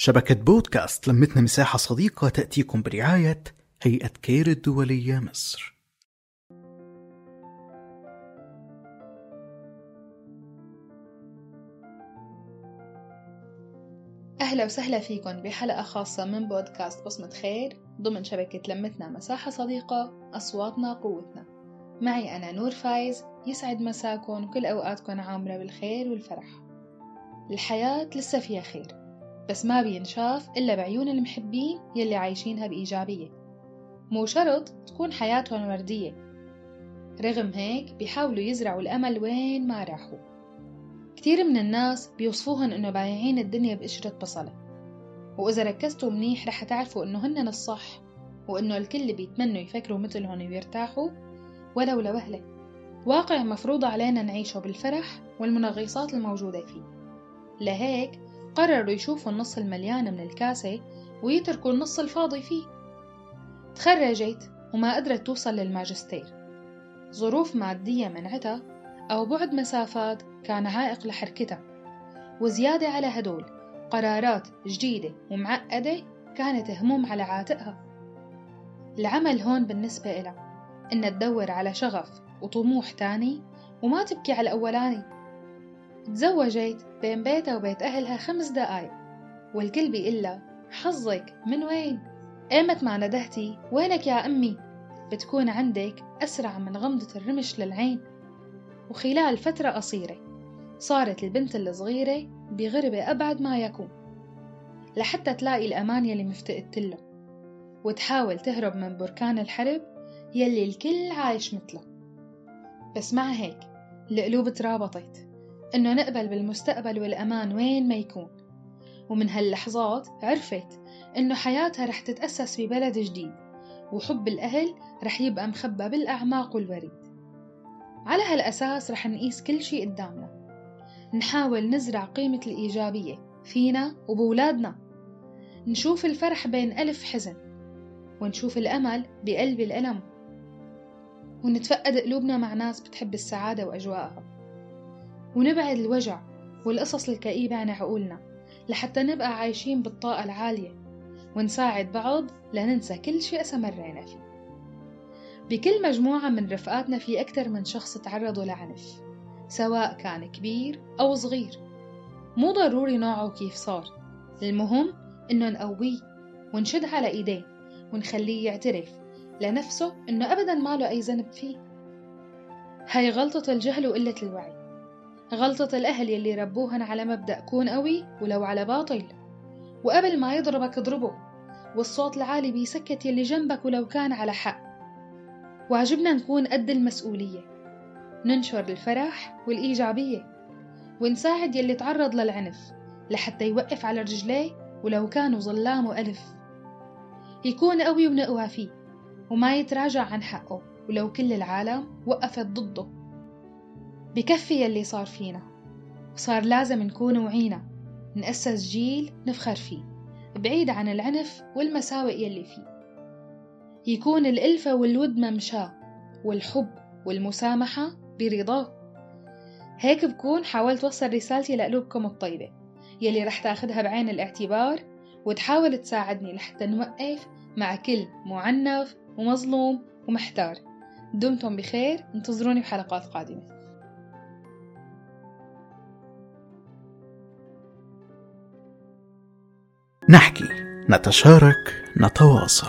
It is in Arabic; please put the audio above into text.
شبكة بودكاست لمتنا مساحة صديقة تأتيكم برعاية هيئة كير الدولية مصر. أهلا وسهلا فيكم بحلقة خاصة من بودكاست بصمة خير ضمن شبكة لمتنا مساحة صديقة أصواتنا قوتنا. معي أنا نور فايز يسعد مساكم وكل أوقاتكم عامرة بالخير والفرح. الحياة لسه فيها خير. بس ما بينشاف إلا بعيون المحبين يلي عايشينها بإيجابية. مو شرط تكون حياتهم وردية. رغم هيك بيحاولوا يزرعوا الأمل وين ما راحوا. كتير من الناس بيوصفوهن إنه بايعين الدنيا بقشرة بصلة. وإذا ركزتوا منيح رح تعرفوا إنه هنن الصح وإنه الكل بيتمنوا يفكروا مثلهم ويرتاحوا ولو لوهلة واقع مفروض علينا نعيشه بالفرح والمنغصات الموجودة فيه. لهيك قرروا يشوفوا النص المليان من الكاسة ويتركوا النص الفاضي فيه. تخرجت وما قدرت توصل للماجستير. ظروف مادية منعتها أو بعد مسافات كان عائق لحركتها. وزيادة على هدول قرارات جديدة ومعقدة كانت هموم على عاتقها. العمل هون بالنسبة إلها إنها تدور على شغف وطموح تاني وما تبكي على الأولاني تزوجت بين بيتها وبيت أهلها خمس دقايق. والكل بيقلها حظك من وين؟ قامت مع ندهتي وينك يا أمي؟ بتكون عندك أسرع من غمضة الرمش للعين. وخلال فترة قصيرة صارت البنت الصغيرة بغربة أبعد ما يكون لحتى تلاقي الأمان يلي مفتقدت له. وتحاول تهرب من بركان الحرب يلي الكل عايش مثله. بس مع هيك القلوب ترابطت. إنه نقبل بالمستقبل والأمان وين ما يكون. ومن هاللحظات عرفت إنه حياتها رح تتأسس ببلد جديد وحب الأهل رح يبقى مخبى بالأعماق والوريد. على هالأساس رح نقيس كل شي قدامنا. نحاول نزرع قيمة الإيجابية فينا وبولادنا. نشوف الفرح بين ألف حزن ونشوف الأمل بقلب الألم. ونتفقد قلوبنا مع ناس بتحب السعادة وأجواءها. ونبعد الوجع والقصص الكئيبة عن عقولنا لحتى نبقى عايشين بالطاقة العالية ونساعد بعض لننسى كل شيء استمرينا فيه. بكل مجموعة من رفقاتنا في أكثر من شخص تعرضوا لعنف سواء كان كبير أو صغير. مو ضروري نوعه كيف صار. المهم إنه نقويه ونشد على إيديه ونخليه يعترف لنفسه إنه أبدا ما له أي ذنب فيه. هاي غلطة الجهل وقلة الوعي. غلطة الأهل يلي ربوهن على مبدأ كون قوي ولو على باطل. وقبل ما يضربك اضربه والصوت العالي بيسكت يلي جنبك ولو كان على حق. واجبنا نكون قد المسؤولية. ننشر الفرح والإيجابية. ونساعد يلي تعرض للعنف لحتى يوقف على رجليه ولو كانوا ظلامه ألف يكون قوي ونقوى فيه وما يتراجع عن حقه ولو كل العالم وقفت ضده. بكفي يلي صار فينا وصار لازم نكون وعينا نأسس جيل نفخر فيه بعيد عن العنف والمساوئ يلي فيه. يكون الألفة والود ممشاه والحب والمسامحة برضاه هيك بكون حاولت وصل رسالتي لقلوبكم الطيبة يلي رح تاخدها بعين الاعتبار وتحاول تساعدني لحتى نوقف مع كل معنف ومظلوم ومحتار. دمتم بخير انتظروني بحلقات قادمة. نحكي نتشارك نتواصل.